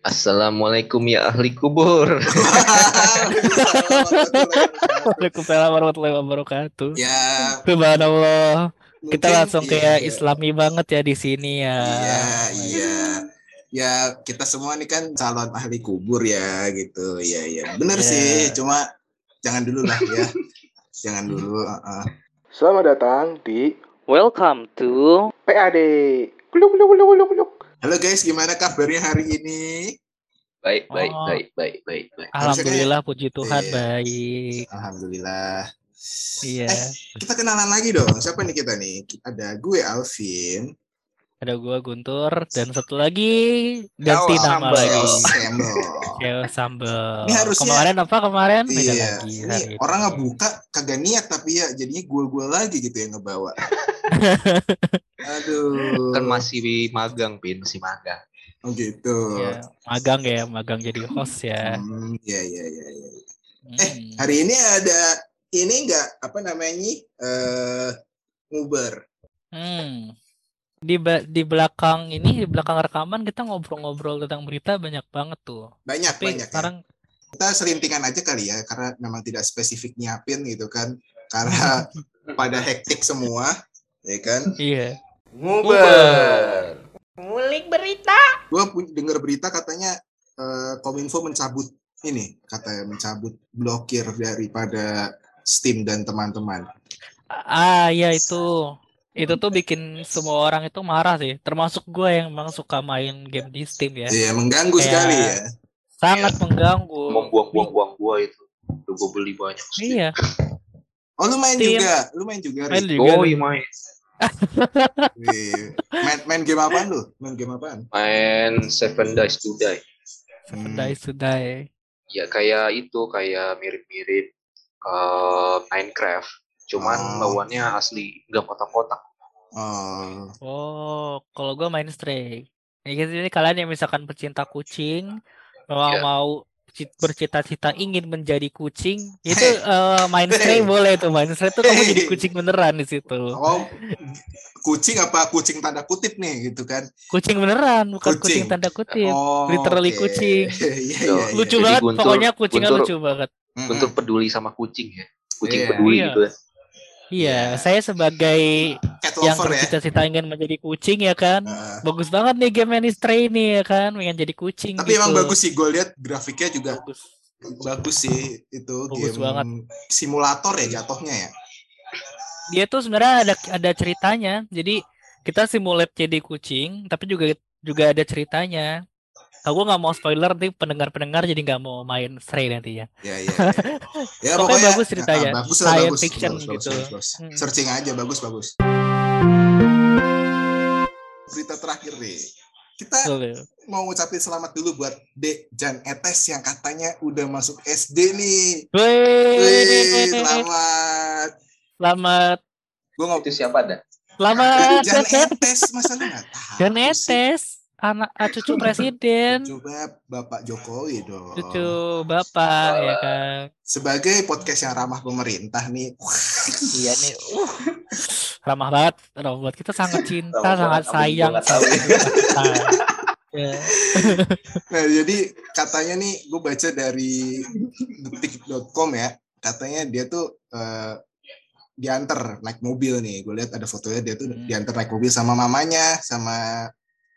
Assalamualaikum ya ahli kubur. Waalaikumsalam warahmatullahi wabarakatuh. ya, Subhanallah. Kita langsung iya, kayak iya. Islami banget ya di sini ya. Iya, iya. Ya, kita semua nih kan calon ahli kubur ya gitu. Iya, iya. Bener Iya. sih, cuma jangan dulu lah ya. jangan dulu. uh-uh. Selamat datang di Welcome to PAD. Kuluk kuluk kuluk kuluk kuluk. Halo guys, gimana kabarnya hari ini? Baik, baik, Oh. baik, baik, baik, baik. Alhamdulillah puji Tuhan Iya. baik. Alhamdulillah. Iya. Eh, kita kenalan lagi dong. Siapa nih kita nih? Ada gue Alvin. Ada gua Guntur dan satu lagi ganti Oh, nama Sambal. lagi. Sambal. Ya sambel. Ini harusnya- Kemarin apa kemarin? Beda Iya, lagi. ini hari orang ngebuka kagak niat tapi ya jadinya gue-gue lagi gitu yang ngebawa. Aduh. Kan masih magang, Pin, masih magang. Oh gitu. Ya, magang ya, magang jadi host ya. Hmm, ya, ya, ya, ya. Hmm. Hari ini ada ini enggak apa namanya? Eh Uber. Hmm. Di ba- di belakang ini di belakang rekaman kita ngobrol-ngobrol tentang berita banyak banget tuh. Banyak Tapi banyak. ya. sekarang Kita selintingan aja kali ya karena memang tidak spesifik nyiapin gitu kan. Karena pada hektik semua, ya kan? iya. Nguber. Ngulik berita. Gue dengar berita katanya eh, Kominfo mencabut ini, katanya mencabut blokir daripada Steam dan teman-teman. Ah, ya itu. Itu tuh bikin semua orang itu marah sih, termasuk gue yang memang suka main game di Steam ya. Iya, mengganggu Kayak- sekali ya. Sangat mengganggu. Mau buang-buang-buang gua itu. Udah gua beli banyak. Iya, Oh, lu main Steam. juga, lu main juga. main juga. Oh, iya main. Main main game apaan lu? Main game apaan? Main Seven Days to Die. Hmm. Sudah sudah. Ya kayak itu, kayak mirip-mirip eh, Minecraft. Cuman Oh. lawannya asli, nggak kotak-kotak. Oh, Oh, kalau gue main Stray. Ya gitu, jadi kalian yang misalkan pecinta kucing, mau Iya. mau ci- bercita-cita ingin menjadi kucing, itu eh, main Stray Hey. boleh tuh. Main Stray tuh kamu jadi kucing beneran di situ. oh, kucing apa kucing tanda kutip nih gitu kan? Kucing beneran, bukan kucing, Kucing. tanda kutip. Oh, Literally oke. kucing. Iya, iya, Tuh, iya. Lucu Jadi banget, Guntur- pokoknya kucingnya Guntur- lucu banget. Untuk peduli sama kucing ya. Kucing Iya. peduli Iya. gitu ya. Iya, saya sebagai Cat yang lover ya. ingin menjadi kucing ya kan. Heeh. Bagus banget nih game ini Stray nih ya kan, pengen jadi kucing tapi emang gitu. bagus sih, gue lihat grafiknya juga Bagus. bagus sih itu Bagus game banget. simulator ya jatuhnya ya. dia tuh sebenarnya ada ada ceritanya. Jadi kita simulate jadi kucing, tapi juga juga ada ceritanya. Aku nggak mau spoiler nih pendengar-pendengar jadi nggak mau main Stray nanti ya. Ya, ya, ya. ya Pokoknya bagus ceritanya. ah, bagus lah, Science bagus, fiction bagus, bagus, gitu. bagus, bagus. Hmm. Searching aja bagus bagus. Berita terakhir nih. Kita Betul. mau ngucapin selamat dulu buat Dek Jan Etes yang katanya udah masuk SD nih. Wih, selamat. selamat, Gue ngomong Itu siapa dah? selamat, Jan Etes masa lu nggak tahu Jan sih? Anak ah, cucu presiden, Coba Bapak Jokowi dong. cucu bapak ya kan. Sebagai podcast yang ramah pemerintah nih. Iya nih, uh, ramah banget, ramah banget. Kita sangat cinta, Ramah sangat sayang. Ya. Nah, jadi katanya nih gue baca dari detik.com ya, katanya dia tuh eh, diantar naik mobil nih. Gue lihat ada fotonya dia tuh Hmm. diantar naik mobil sama mamanya, sama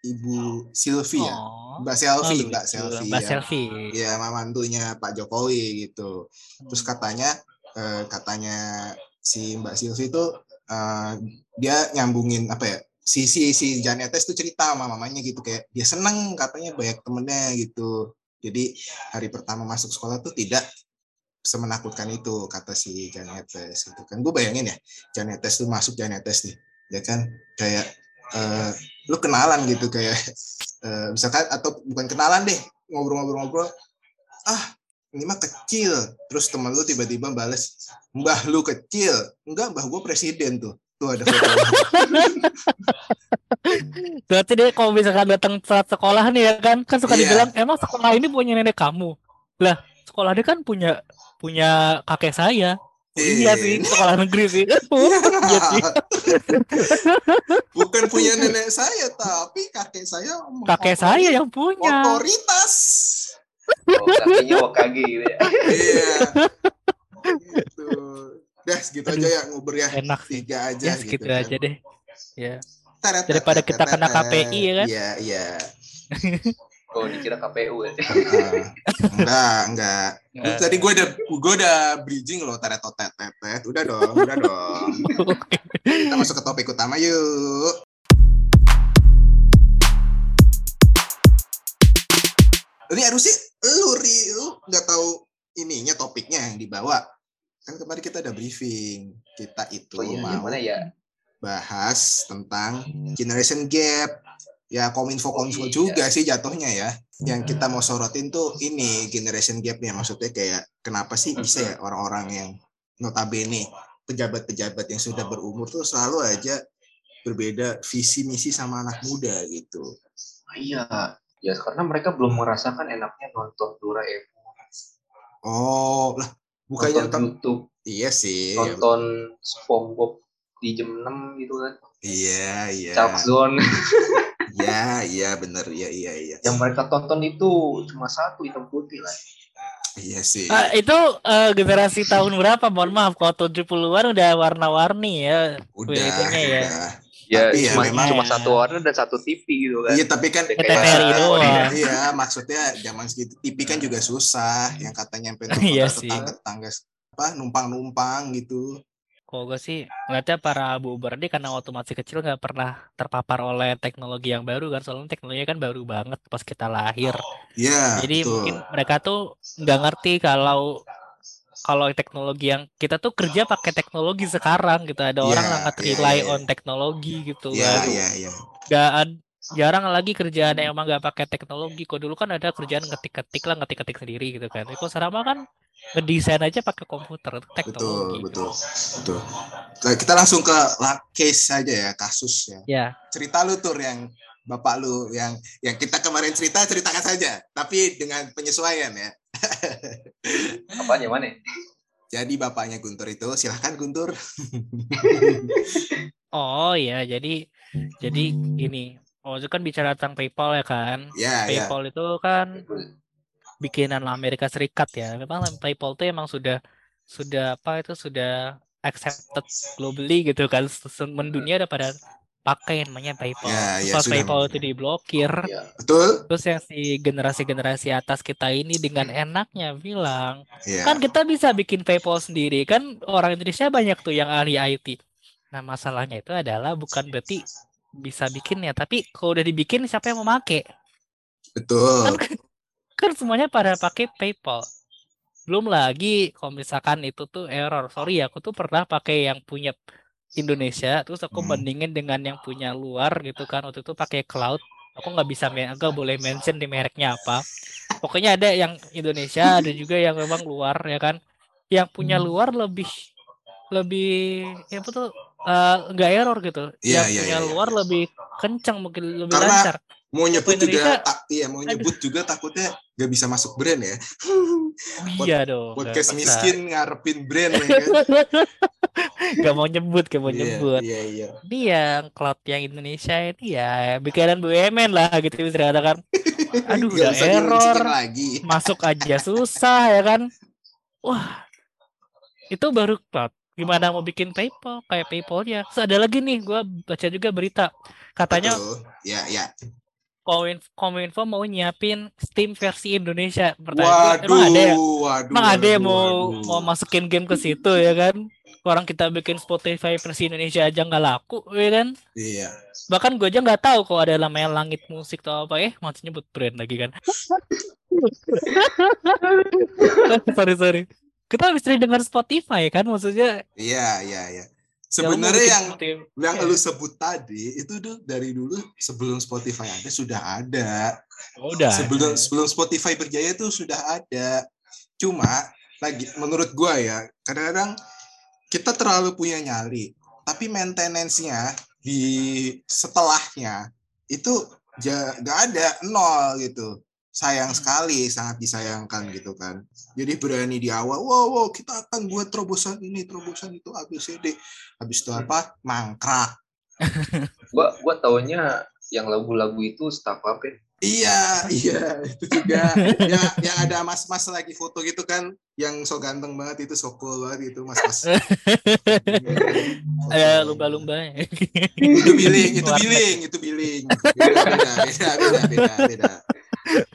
ibu Sylvie ya. Oh. Mbak Selfie, Oh, Mbak. Selfie. Mbak ya. Selfie. Ya, mantunya Pak Jokowi gitu. Terus katanya eh, katanya si Mbak Sylvie itu eh, dia nyambungin apa ya? Si si si Janetes tuh cerita sama mamanya gitu kayak dia seneng katanya banyak temennya gitu. Jadi hari pertama masuk sekolah tuh tidak semenakutkan itu kata si Janetes gitu kan. Gue bayangin ya Janetes tuh masuk Janetes nih, ya kan kayak eh, lu kenalan gitu kayak eh, misalkan atau bukan kenalan deh ngobrol-ngobrol-ngobrol ah ini mah kecil terus teman lu tiba-tiba bales mbah lu kecil enggak mbah gue presiden tuh tuh ada foto Berarti dia kalau misalkan datang saat sekolah nih ya kan, kan suka Iya. dibilang emang sekolah ini punya nenek kamu. Lah, sekolah dia kan punya punya kakek saya. Iya sih, sekolah negeri sih. Iya sih. Bukan punya nenek saya, tapi kakek saya. Kakek saya yang punya. Otoritas. Oh, kakinya Wakage gitu ya. Iya. gitu. Dah segitu aja ya nguber ya. Enak sih. Tiga aja. Ya segitu kan. aja deh. Ya. Daripada kita kena KPI, ya kan? Iya, iya. Oh, dikira KPU ya. Enggak, enggak. Enggak. Tadi gue udah gue udah bridging loh teret tet tet. Udah dong, udah dong. Kita masuk ke topik utama yuk. Ini harusnya lu ri, lu nggak tahu ininya topiknya yang dibawa. Kan kemarin kita ada briefing. Kita itu Oh iya, mau ya? bahas tentang generation gap. Ya kominfo Oh, iya. juga sih jatuhnya ya. Yang kita mau sorotin tuh ini generation gapnya. Maksudnya kayak kenapa sih bisa ya orang-orang yang notabene pejabat-pejabat yang sudah berumur tuh selalu aja berbeda visi misi sama anak muda gitu. Iya. Ya karena mereka belum merasakan enaknya nonton Doraemon, Oh, lah bukannya nonton nonton YouTube, iya sih. ya, nonton SpongeBob di jam 6 gitu kan. Iya, iya. Chuck Zone. Iya, iya bener. Iya, iya, iya. Yang mereka tonton itu cuma satu hitam putih lah. Iya sih. Ah, itu eh, generasi tahun berapa? Mohon maaf, kalau 70-an udah warna-warni ya. Udah, ya. udah. Ya, Tapi ya cuma, memang- cuma satu warna dan satu TV gitu kan. Iya, tapi kan TVRI Iya, doang. Iya, maksudnya zaman segitu TV kan juga susah, yang katanya sampai Iya tetangga-tetangga apa numpang-numpang gitu. Kalau gue sih ngeliatnya para buber ini karena waktu masih kecil nggak pernah terpapar oleh teknologi yang baru kan. Soalnya teknologinya kan baru banget pas kita lahir. Iya, Jadi betul. mungkin mereka tuh nggak ngerti kalau kalau teknologi yang kita tuh kerja pakai teknologi sekarang gitu. Ada Iya, orang sangat iya, rely iya. on teknologi gitu Iya, kan. iya. Nggak ad- jarang lagi kerjaan yang emang nggak pakai teknologi. Kok dulu kan ada kerjaan ngetik-ketik lah, ngetik-ketik sendiri gitu kan. Kok sekarang mah kan ngedesain aja pakai komputer, itu Betul, teknologi. betul. Betul. Nah, kita langsung ke case saja ya, kasus ya. Ya, Cerita lu tur yang bapak lu yang yang kita kemarin cerita ceritakan saja, tapi dengan penyesuaian ya. Apanya mana? Jadi bapaknya Guntur itu silahkan Guntur. Oh iya, jadi jadi gini. Oh itu kan bicara tentang PayPal ya kan. Ya, ya. PayPal itu kan bikinan Amerika Serikat ya. Memang PayPal itu emang sudah sudah apa itu sudah accepted globally gitu kan. Mendunia udah pada pakai namanya PayPal. Ya, ya, pas. PayPal itu diblokir, Ya. Betul? terus yang si generasi-generasi atas kita ini dengan enaknya bilang, Ya. kan kita bisa bikin PayPal sendiri kan orang Indonesia banyak tuh yang ahli IT. Nah masalahnya itu adalah bukan berarti bisa bikinnya, tapi kalau udah dibikin siapa yang mau make? Betul. Kan, kan semuanya pada pakai PayPal. Belum lagi kalau misalkan itu tuh error. Sorry ya, aku tuh pernah pakai yang punya Indonesia, terus aku Hmm. bandingin dengan yang punya luar gitu kan. Waktu itu pakai cloud. Aku nggak bisa, aku boleh mention di mereknya apa. Pokoknya ada yang Indonesia, ada juga yang memang luar ya kan. Yang punya Hmm. luar lebih lebih ya apa eh, nggak error gitu. Iya, yang iya, iya, iya. luar lebih kencang mungkin lebih Karena lancar. Mau nyebut juga tak, iya mau nyebut juga takutnya gak bisa masuk brand ya. Oh, iya dong. nggak Podcast miskin ngarepin brand ya kan. Gak mau nyebut, gak mau Iya, nyebut. Iya, iya. Ini yang cloud yang Indonesia ini ya bikinan BUMN lah gitu bisa dikatakan. Aduh Nggak udah error, lagi. masuk aja susah ya kan. Wah, itu baru cloud. Gimana mau bikin PayPal kayak PayPalnya? Terus ada lagi nih, gua baca juga berita. Katanya Betul. Ya, ya. Kominfo, Kominfo mau nyiapin Steam versi Indonesia. Pertanyaan Waduh, emang ada ya? waduh. Emang ada yang mau waduh. mau masukin game ke situ ya kan? Orang kita bikin Spotify versi Indonesia aja nggak laku ya kan? Iya. Bahkan gue aja nggak tahu kalau ada namanya Langit Musik atau apa eh masih nyebut brand lagi kan? sorry sorry. Kita bisa dengar Spotify kan maksudnya. Iya, iya, iya. ya Sebenarnya yang Spotify- yang Iya. lu sebut tadi itu tuh dari dulu sebelum Spotify ada sudah ada. Oh, udah. sebelum sebelum Spotify berjaya itu sudah ada. Cuma lagi menurut gua ya, kadang-kadang kita terlalu punya nyali, tapi maintenance-nya di setelahnya itu ja- nggak ada nol gitu. Sayang sekali, sangat disayangkan gitu kan. Jadi berani di awal, wow, wow kita akan buat terobosan ini, terobosan itu ABCD. Habis itu apa? Mangkrak. Gua gua taunya yang lagu-lagu itu staff apa? Iya, iya, itu juga. ya, yang ada mas-mas lagi foto gitu kan, yang so ganteng banget itu, so cool banget itu mas-mas. Ada lumba-lumba. itu billing, itu billing, itu billing. Beda, beda, beda, beda, beda,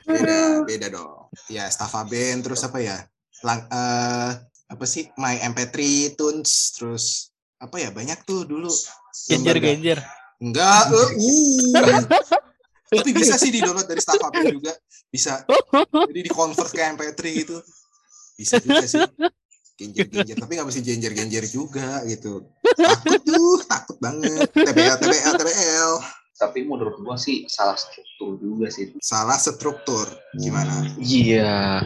beda. Beda, dong. Ya, Staffa Band, terus apa ya? Lang, eh, apa sih? My MP3 Tunes, terus apa ya? Banyak tuh dulu. Genjer genjer. Enggak, eh, uh. Tapi bisa sih di-download dari Staffa Band juga. Bisa. Jadi di-convert ke MP3 gitu. Bisa juga sih. Genjer-genjer. Tapi nggak mesti genjer-genjer juga gitu. Takut tuh, takut banget. TBL, TBL, TBL. Tapi menurut gua sih salah struktur juga sih. Salah struktur. Gimana? Iya.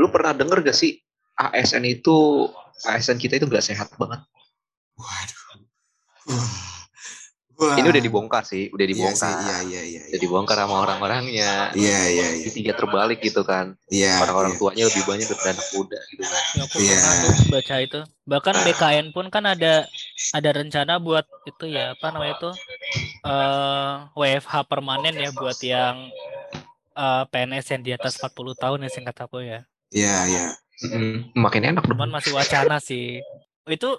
Lu pernah denger gak sih ASN itu ASN kita itu gak sehat banget. Waduh. Wah. Ini udah dibongkar sih, udah Iya dibongkar. Iya, iya, iya. Udah dibongkar sama orang-orangnya. Iya, iya, iya. Intinya terbalik gitu kan. Iya. Orang-orang iya. tuanya lebih banyak daripada anak muda gitu kan. Ya, aku Iya. pernah tuh baca itu. Bahkan BKN pun kan ada ada rencana buat itu ya apa namanya itu eh WFH permanen ya buat yang eh, PNS yang di atas 40 tahun ya singkat aku ya. Iya, iya. Mm-mm. Makin enak Cuman dong. masih wacana sih. Itu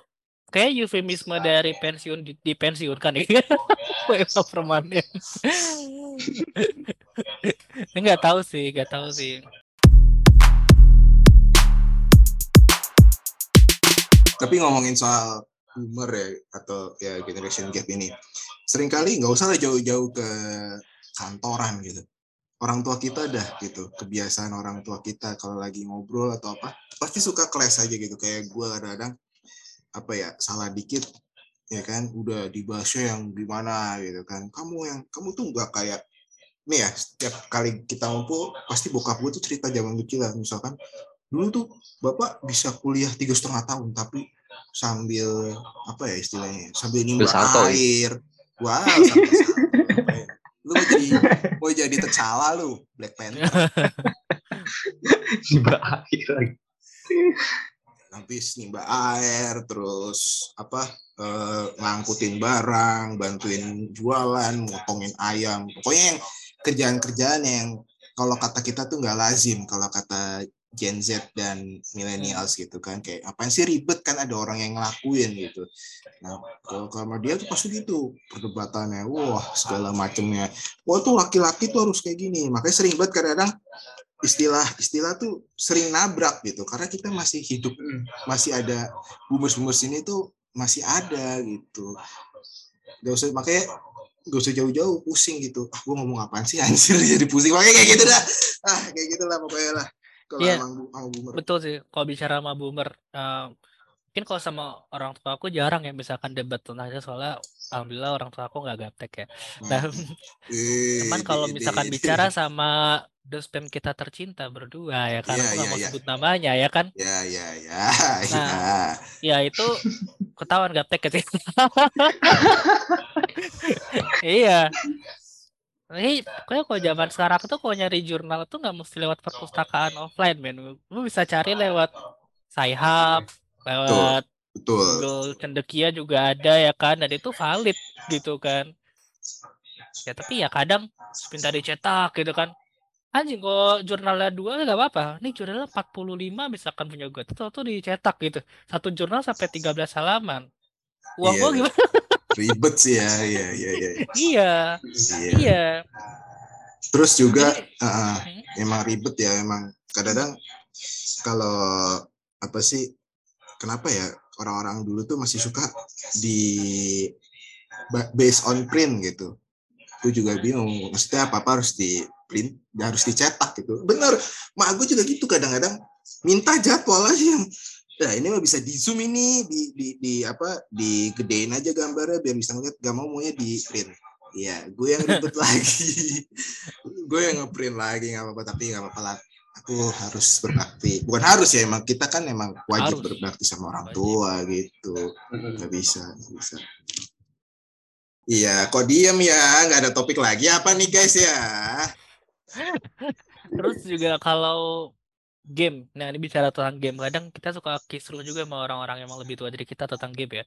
kayak eufemisme dari pensiun di, dipensiunkan ya. WFH permanen. Enggak tahu sih, enggak tahu sih. Tapi ngomongin soal boomer ya atau ya generation gap ini, sering kali nggak usah lah jauh-jauh ke kantoran gitu. Orang tua kita dah gitu, kebiasaan orang tua kita kalau lagi ngobrol atau apa, pasti suka kelas aja gitu. Kayak gue kadang-kadang apa ya salah dikit ya kan udah dibahasnya yang gimana gitu kan kamu yang kamu tuh nggak kayak nih ya setiap kali kita ngumpul pasti bokap gue tuh cerita zaman kecil lah misalkan dulu tuh bapak bisa kuliah tiga setengah tahun tapi sambil apa ya istilahnya sambil nimba air wow sambil salto. lu mau jadi mau jadi tercala lu Black Panther Tiba akhir lagi. habis nimba air terus apa eh, ngangkutin barang bantuin jualan motongin ayam pokoknya yang kerjaan-kerjaan yang kalau kata kita tuh nggak lazim kalau kata Gen Z dan millennials gitu kan kayak apaan sih ribet kan ada orang yang ngelakuin gitu. Nah kalau sama dia tuh pasti gitu perdebatannya wah segala macemnya. Wah tuh laki-laki tuh harus kayak gini makanya sering banget kadang-kadang istilah istilah tuh sering nabrak gitu karena kita masih hidup masih ada boomers-boomers ini tuh masih ada gitu. Gak usah makanya gak usah jauh-jauh pusing gitu. Ah gue ngomong apaan sih anjir? Jadi pusing makanya kayak gitu dah. Ah kayak gitu lah pokoknya lah kalau Iya. sama boomer Betul sih, kalau bicara sama boomer, eh, mungkin kalau sama orang tua aku jarang ya misalkan debat tentang itu soalnya alhamdulillah orang tua aku nggak gaptek ya. Nah, Eh, cuman kalau misalkan bicara sama dospem kita tercinta berdua ya kan, Iya, aku nggak iya, mau iya. sebut namanya ya kan, ya ya ya ya Nah. ya itu ketahuan gaptek gitu. iya. Ini pokoknya kalau zaman sekarang tuh kalau nyari jurnal tuh nggak mesti lewat perpustakaan offline men. Lu bisa cari lewat Sci-Hub, lewat betul Google Cendekia juga ada ya kan? Dan itu valid gitu kan. Ya tapi ya kadang minta dicetak gitu kan. Anjing kok jurnalnya dua nggak apa-apa. Nih jurnalnya 45 misalkan punya gue tuh tuh dicetak gitu. Satu jurnal sampai 13 halaman. Uang Iya. gua gimana ribet sih ya iya iya iya iya. Iya. iya. Terus juga uh, uh, Hmm. emang ribet ya emang kadang-kadang kalau apa sih kenapa ya orang-orang dulu tuh masih suka di ba- based on print gitu. Itu juga bingung maksudnya apa apa harus di print harus dicetak gitu. Bener mak gue juga gitu kadang-kadang. Minta jadwal aja. yang Nah, ini mah bisa di zoom ini di di di apa digedein aja gambarnya biar bisa ngeliat gak mau maunya di print Iya, gue yang ribet lagi. gue yang ngeprint lagi nggak apa-apa tapi nggak apa-apa lah. Aku harus berbakti. Bukan harus ya, emang kita kan emang wajib Harus. berbakti sama orang Wajib. tua gitu. Nggak bisa, nggak bisa. Iya, kok diem ya? Nggak ada topik lagi apa nih guys ya? Terus juga kalau game, nah ini bicara tentang game, kadang kita suka kisruh juga sama orang-orang yang lebih tua dari kita tentang game ya.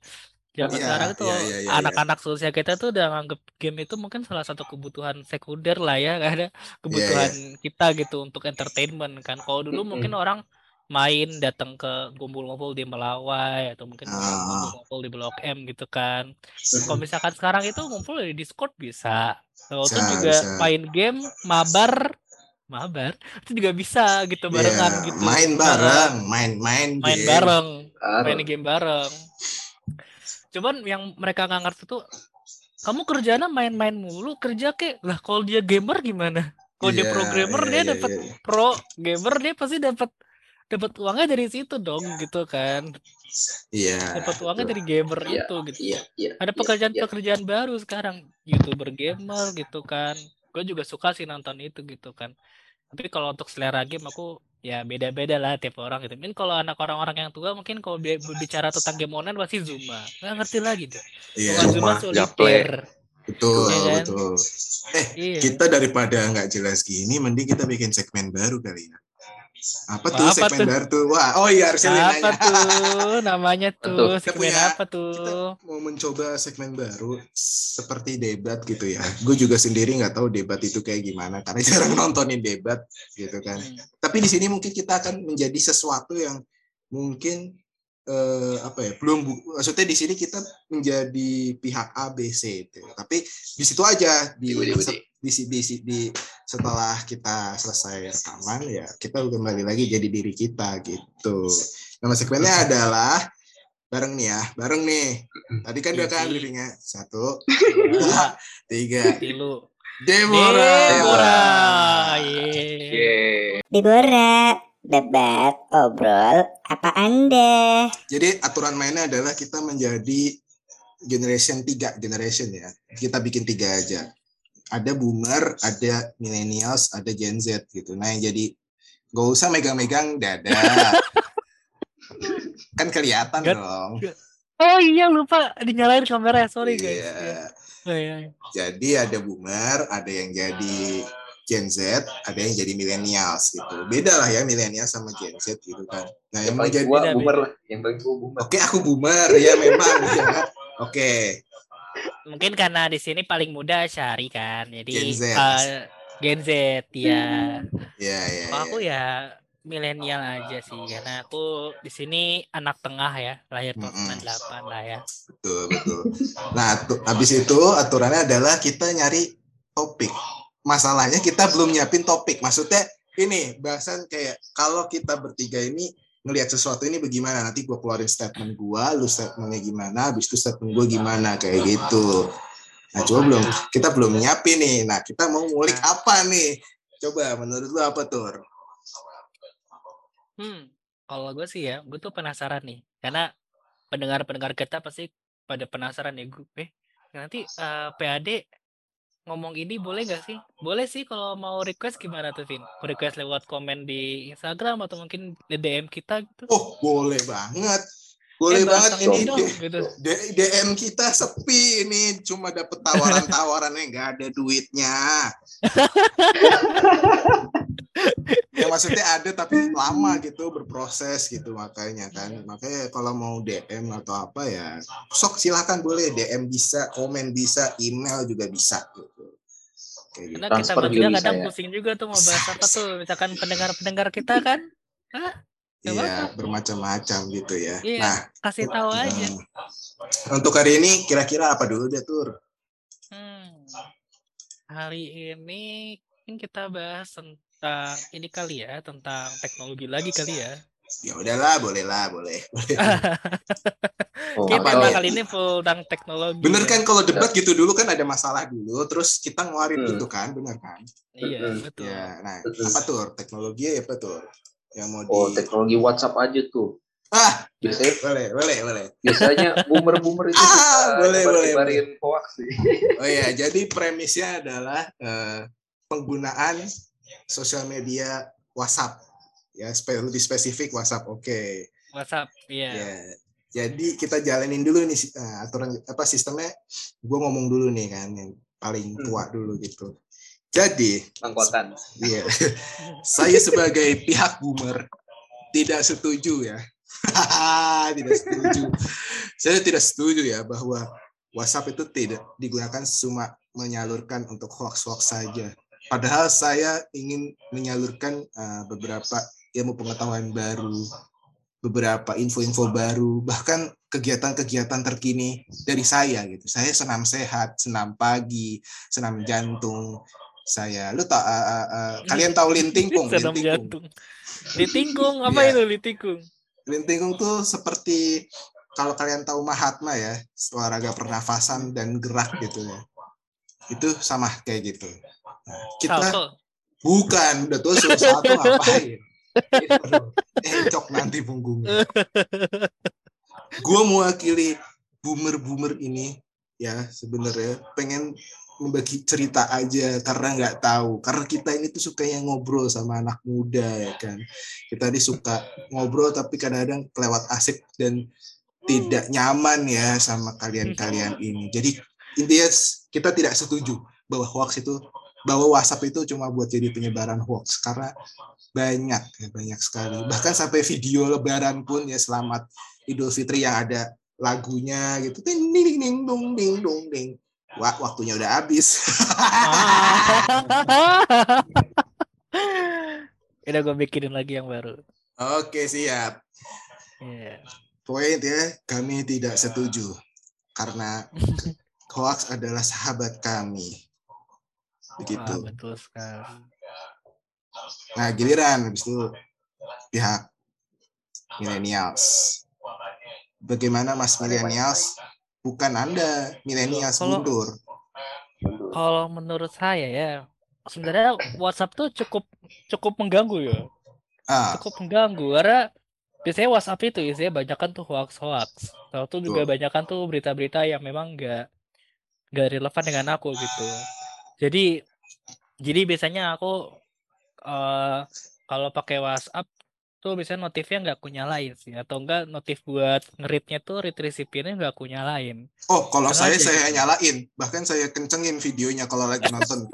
Zaman Iya, sekarang tuh iya, iya, iya, iya. anak-anak seusia kita tuh udah nganggep game itu mungkin salah satu kebutuhan sekunder lah ya, ada kebutuhan kita gitu untuk entertainment kan. Kalau dulu mungkin orang main datang ke ngumpul-ngumpul di Melawai atau mungkin Ah. ngumpul-ngumpul di Blok M gitu kan. Kalau misalkan sekarang itu ngumpul di Discord bisa. Kalau itu juga bisa. main game, mabar, mabar itu juga bisa gitu barengan Iya, gitu. main bareng, main-main Main game. bareng, main game bareng. Cuman yang mereka nggak ngerti tuh, kamu kerjanya main-main mulu, kerja kek. Lah kalau dia gamer gimana? Kalau dia Iya, programmer iya, dia iya, dapat iya. pro gamer dia pasti dapat dapat uangnya dari situ dong gitu kan. Iya. Dapat uangnya dari gamer Iya, itu gitu. Iya, iya. Ada iya, pekerjaan-pekerjaan baru sekarang, youtuber gamer gitu kan. Gue juga suka sih nonton itu gitu kan. Tapi kalau untuk selera game aku ya beda-beda lah tiap orang gitu. Mungkin kalau anak orang-orang yang tua mungkin kalau bi- bicara tentang game online pasti Zuma. Nggak ngerti lagi tuh. Iya, Zuma Zuma, solitaire. betul, Iya kan? betul. Eh, Iya. kita daripada nggak jelas gini, mending kita bikin segmen baru kali ya. Apa tuh Apa segmen tuh? baru tuh? Wah, oh iya harusnya Apa nanya. tuh namanya tuh? Kita Segmen punya- apa tuh? Kita mau mencoba segmen baru seperti debat gitu ya. Gue juga sendiri nggak tahu debat itu kayak gimana karena jarang nontonin debat gitu kan. Hmm. Tapi di sini mungkin kita akan menjadi sesuatu yang mungkin eh, apa ya belum maksudnya di sini kita menjadi pihak A B C itu. Tapi di situ aja di Di- di- se- di, si- di, si- di setelah kita selesai rekaman ya kita kembali lagi jadi diri kita gitu. Nama segmennya adalah bareng nih ya, bareng nih. Tadi kan udah kan Easy. briefingnya satu, dua, tiga. Tilu. Deborah. Yeay. Yeay. Deborah, debat, obrol, apa Anda? Jadi aturan mainnya adalah kita menjadi generation tiga generation ya. Kita bikin tiga aja. Ada boomer, ada millennials, ada Gen Z gitu. Nah yang jadi gak usah megang-megang dada. kan kelihatan Gak- dong. Oh iya lupa dinyalain kamera sorry guys. Iya. Iya. Oh, iya, iya. Jadi ada boomer, ada yang jadi Gen Z, ada yang jadi millennials gitu. Beda lah ya millennials sama Gen Z gitu kan. Nah Yang yang paling menjadi tua beda, boomer lah. Yang paling tua boomer. Oke, aku boomer ya memang ya. Oke. Mungkin karena di sini paling muda Syari kan. Jadi Gen Z. eh, Gen Z ya. Ya ya. Kalau ya. aku ya milenial aja sih karena aku di sini anak tengah ya, lahir tahun Mm-mm. 98 lah ya. Betul, betul. Nah, habis itu aturannya adalah kita nyari topik. Masalahnya kita belum nyiapin topik. Maksudnya ini bahasan kayak kalau kita bertiga ini ngelihat sesuatu ini bagaimana nanti gua keluarin statement gua, lu statementnya gimana, habis itu statement gua gimana kayak gitu. Nah, coba belum kita belum nyiapin nih. Nah, kita mau ngulik apa nih? Coba menurut lu apa tuh? Hmm, kalau gue sih ya, gue tuh penasaran nih, karena pendengar-pendengar kita pasti pada penasaran ya gue. Eh, nanti eh, PAD ngomong ini boleh gak sih? Boleh sih kalau mau request gimana tuh Vin? Mau request lewat komen di Instagram atau mungkin di DM kita gitu? Oh, boleh banget. Boleh Eh, banget ini dong, gitu. D- DM kita sepi ini cuma dapet tawaran-tawarannya nggak ada duitnya. ya maksudnya ada tapi lama gitu berproses gitu makanya kan makanya kalau mau DM atau apa ya sok silakan boleh DM bisa komen bisa email juga bisa gitu kayak gitu. Karena kita bertiga bisa kadang ya. pusing juga tuh mau bahas apa tuh, misalkan pendengar-pendengar kita kan, Hah? Iya bermacam-macam gitu ya. Iya. Nah kasih tahu aja. hmm, untuk hari ini kira-kira apa dulu deh tur? Hmm. Hari ini mungkin kita bahas tentang ini kali ya, tentang teknologi lagi kali ya. Ya udahlah boleh lah boleh. boleh. Oh, Kita Apa kali ini full tentang teknologi. Bener ya. kan kalau debat gitu dulu kan ada masalah dulu, terus kita ngeluarin Hmm. itu kan, bener kan? Iya, Mm-mm. betul. Ya, nah Betul. apa tuh teknologi apa tuh yang mau di? Oh, teknologi WhatsApp aja tuh. Ah, Biasanya boleh, boleh, boleh. biasanya boomer-boomer itu Ah, boleh, boleh, hoax sih. Oh ya, jadi premisnya adalah eh, penggunaan sosial media WhatsApp. Ya, spe- lebih spesifik WhatsApp. Oke. WhatsApp, iya. Ya. Jadi kita jalanin dulu nih eh, aturan apa sistemnya. Gue ngomong dulu nih kan yang paling Hmm. tua dulu gitu. Jadi, Angkotan. iya, saya sebagai pihak boomer tidak setuju ya. tidak setuju. Saya tidak setuju ya bahwa WhatsApp itu tidak digunakan cuma menyalurkan untuk hoax-hoax saja. Padahal saya ingin menyalurkan uh, beberapa ilmu pengetahuan baru, beberapa info-info baru, bahkan kegiatan-kegiatan terkini dari saya gitu. Saya senam sehat, senam pagi, senam jantung. Saya, lu tak uh, uh, uh, kalian tahu lintingkung? Senam lintingkung. jantung. Litingkung apa Iya. itu litingkung? Lintingkung tuh seperti kalau kalian tahu Mahatma ya, olahraga pernafasan dan gerak gitu ya. Itu sama kayak gitu. Nah, kita Salto. bukan udah suruh satu ngapain? Encok nanti punggungnya. Gue mewakili boomer-boomer ini ya sebenarnya pengen membagi cerita aja karena nggak tahu karena kita ini tuh suka yang ngobrol sama anak muda ya kan kita ini suka ngobrol tapi kadang-kadang kelewat asik dan tidak nyaman ya sama kalian-kalian ini jadi intinya kita tidak setuju bahwa hoax itu bahwa WhatsApp itu cuma buat jadi penyebaran hoax karena banyak ya banyak sekali bahkan sampai video lebaran pun ya selamat Idul Fitri yang ada lagunya gitu ding ding ding dong ding dong ding Wah, waktunya udah habis. Udah gue bikinin lagi yang baru. Oke, siap. Poin ya, kami tidak setuju karena hoax adalah sahabat kami. Begitu. Wah, betul sekali. Nah, giliran habis itu pihak millennials. Bagaimana Mas millennials? Bukan Anda, millennials Kalau- mundur. Kalau menurut saya ya, sebenarnya WhatsApp tuh cukup cukup mengganggu ya. Ah, Cukup mengganggu karena biasanya WhatsApp itu isinya banyak kan tuh hoax-hoax. Tahu tuh juga banyak kan tuh berita-berita yang memang nggak nggak relevan dengan aku gitu. Jadi jadi biasanya aku eh kalau pakai WhatsApp tuh biasanya notifnya nggak aku nyalain sih atau enggak notif buat ngeritnya tuh read receipt-nya nggak aku nyalain. oh kalau saya saya gitu. nyalain, bahkan saya kencengin videonya kalau lagi nonton.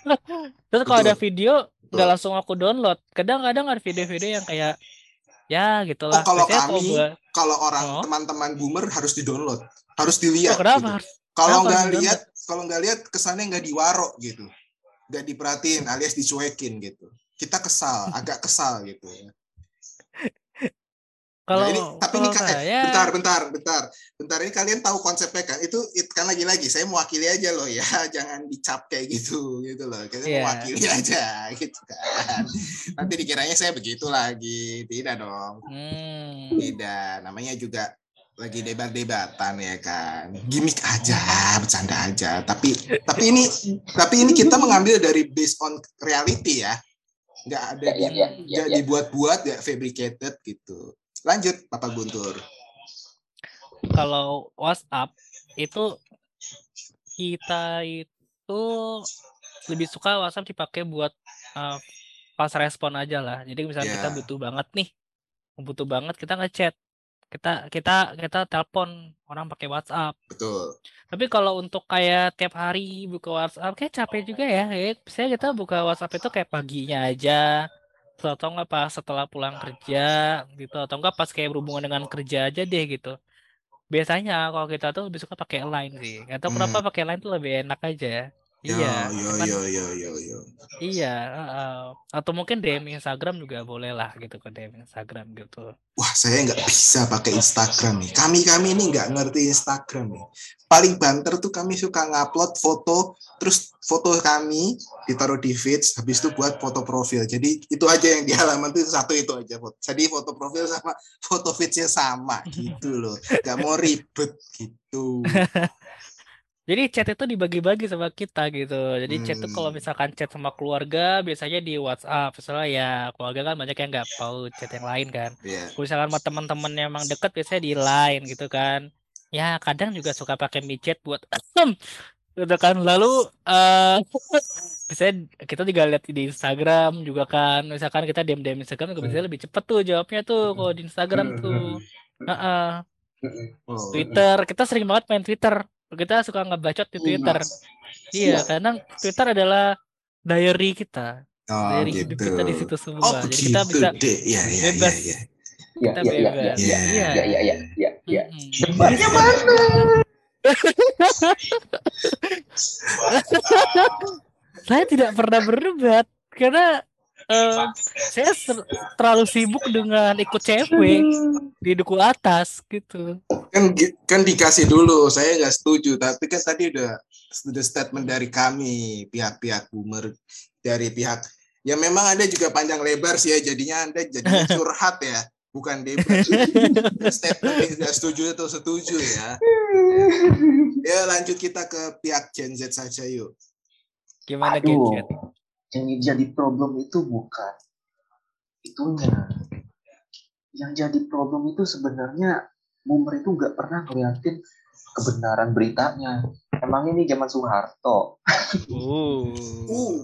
Terus kalau ada video nggak langsung aku download. Kadang-kadang ada video-video yang kayak ya Oh, gitulah. kalau Biasanya kalau kami, kalau orang Oh. teman-teman boomer harus di-download, harus oh, dilihat. kenapa gitu. harus Kalau nggak lihat, kalau nggak lihat kesannya nggak diwaro gitu, nggak diperhatiin alias dicuekin gitu. Kita kesal, agak kesal gitu. ya. kalau Nah, ini, tapi ini kalau ka- eh, saya bentar, bentar, bentar, bentar. Ini kalian tahu konsepnya kan? Itu, it, kan lagi-lagi saya mewakili aja loh ya, jangan dicap kayak gitu, gitu loh. Kita Iya. mewakili aja, gitu kan. Nanti dikiranya saya begitu lagi, tidak dong. hmm, Tidak, namanya juga lagi debat-debatan ya kan. Gimik aja, bercanda aja. Tapi tapi ini tapi ini kita mengambil dari based on reality ya. Nggak ada Ya, ya, ya, ya, nggak ya. dibuat-buat ya fabricated gitu. Lanjut Bapak Guntur. kalau WhatsApp itu kita itu lebih suka WhatsApp dipakai buat eh, pas respon aja lah. Jadi misalnya kita Ya. butuh banget nih, butuh banget kita ngechat, kita kita kita telepon orang pakai WhatsApp. Betul. Tapi kalau untuk kayak tiap hari buka WhatsApp kayak capek juga ya. Kayak misalnya kita buka WhatsApp itu kayak paginya aja. Atau enggak pas setelah pulang kerja gitu atau enggak pas kayak berhubungan dengan kerja aja deh gitu. Biasanya kalau kita tuh lebih suka pakai Line sih. Atau kenapa pakai Line tuh lebih enak aja. Yo, Iya, yo, cuman- yo, yo, yo, yo. iya, heeh. atau mungkin DM Instagram juga boleh lah gitu ke DM Instagram gitu. Wah, saya nggak bisa pakai Instagram nih. Kami kami ini nggak ngerti Instagram nih. Paling banter tuh kami suka ngupload foto, terus foto kami ditaruh di feeds, habis itu buat foto profil. Jadi itu aja yang di halaman tuh satu itu aja. Jadi foto profil sama foto feedsnya sama gitu loh. Gak mau ribet gitu. Jadi chat itu dibagi-bagi sama kita gitu. Jadi chat tuh kalau Hmm. misalkan chat sama keluarga biasanya di WhatsApp. Misalnya ya keluarga kan banyak yang nggak tahu chat yang lain kan. Iya. Kalau misalkan sama teman-teman yang emang deket biasanya di Line gitu kan. Ya kadang juga suka pakai micet buat gitu kan. Lalu eh biasanya kita juga lihat di Instagram juga kan. Misalkan kita DM-DM Instagram juga biasanya lebih cepet tuh jawabnya tuh kalau di Instagram tuh. Heeh. Oh, Twitter, kita sering banget main Twitter. Kita suka ngebacot di Twitter. Iya, karena Twitter adalah diary kita. Oh Diary gitu. hidup kita di situ semua. Oh Jadi kita begitu bisa deh. Iya iya iya bebas. iya. Iya, Kita iya, iya, bebas. iya, Iya. iya, iya, iya, iya, iya. Mm-mm. Debatnya mana? Saya tidak pernah berdebat karena eh, saya ser- terlalu sibuk dengan ikut cewek di duku atas gitu. Kan kan dikasih dulu. Saya nggak setuju. Tapi kan tadi udah sudah statement dari kami pihak-pihak boomer dari pihak ya memang ada juga panjang lebar sih ya jadinya anda jadinya curhat ya bukan debat statement yang tidak setuju atau setuju ya ya lanjut kita ke pihak Gen Z saja yuk Gimana Aduh, gadget? Yang jadi problem itu bukan itunya. Yang jadi problem itu sebenarnya boomer itu nggak pernah ngeliatin kebenaran beritanya. Emang ini zaman Soeharto. Uh. Uh.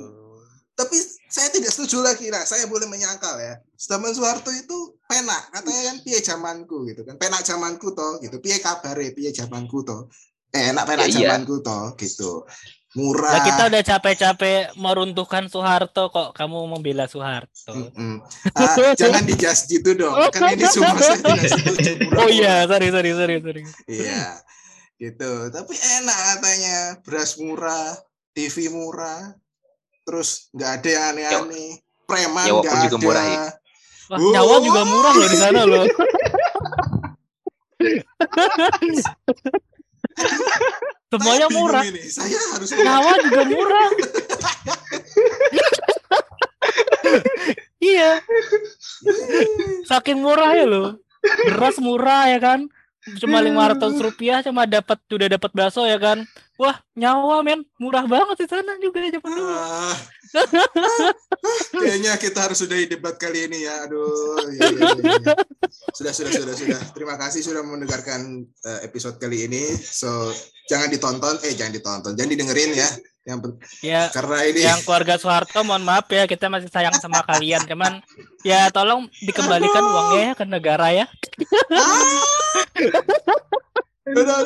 tapi saya tidak setuju lagi nah saya boleh menyangkal ya zaman Soeharto itu penak katanya kan piye zamanku gitu kan penak zamanku toh gitu piye kabare piye zamanku toh eh, enak penak Ya, iya. zamanku toh gitu murah Lah kita udah capek-capek meruntuhkan Soeharto kok kamu membela Soeharto. Mm-mm. Ah, jangan dijas gitu dong kan ini semua saya tidak setuju murah-murah. Oh iya, sorry sorry sorry sorry. Iya, gitu. Tapi enak katanya, beras murah, TV murah, terus nggak ada yang aneh-aneh, preman nyawa nggak pun juga ada. murah ya. Wah, Oh. nyawa juga murah loh di sana loh. Semuanya murah. Ini. Saya harus Nyawa juga murah. iya. Saking murah ya loh. Beras murah ya kan. Cuma lima ratus rupiah cuma dapat udah dapat bakso ya kan. Wah nyawa men murah banget di sana juga zaman dulu. Ah. Kayaknya kita harus sudahi debat kali ini ya. Aduh. iya, iya, iya. Sudah, sudah, sudah, sudah. Terima kasih sudah mendengarkan eh, episode kali ini. So, jangan ditonton, eh jangan ditonton, jangan didengerin ya. Yang Ya karena ini yang keluarga Soeharto mohon maaf ya kita masih sayang sama kalian cuman ya tolong dikembalikan uangnya ya ke negara ya udah, udah.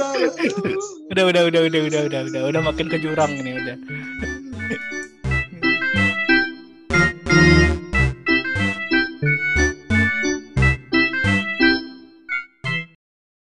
udah udah udah udah udah udah udah udah makin ke jurang ini udah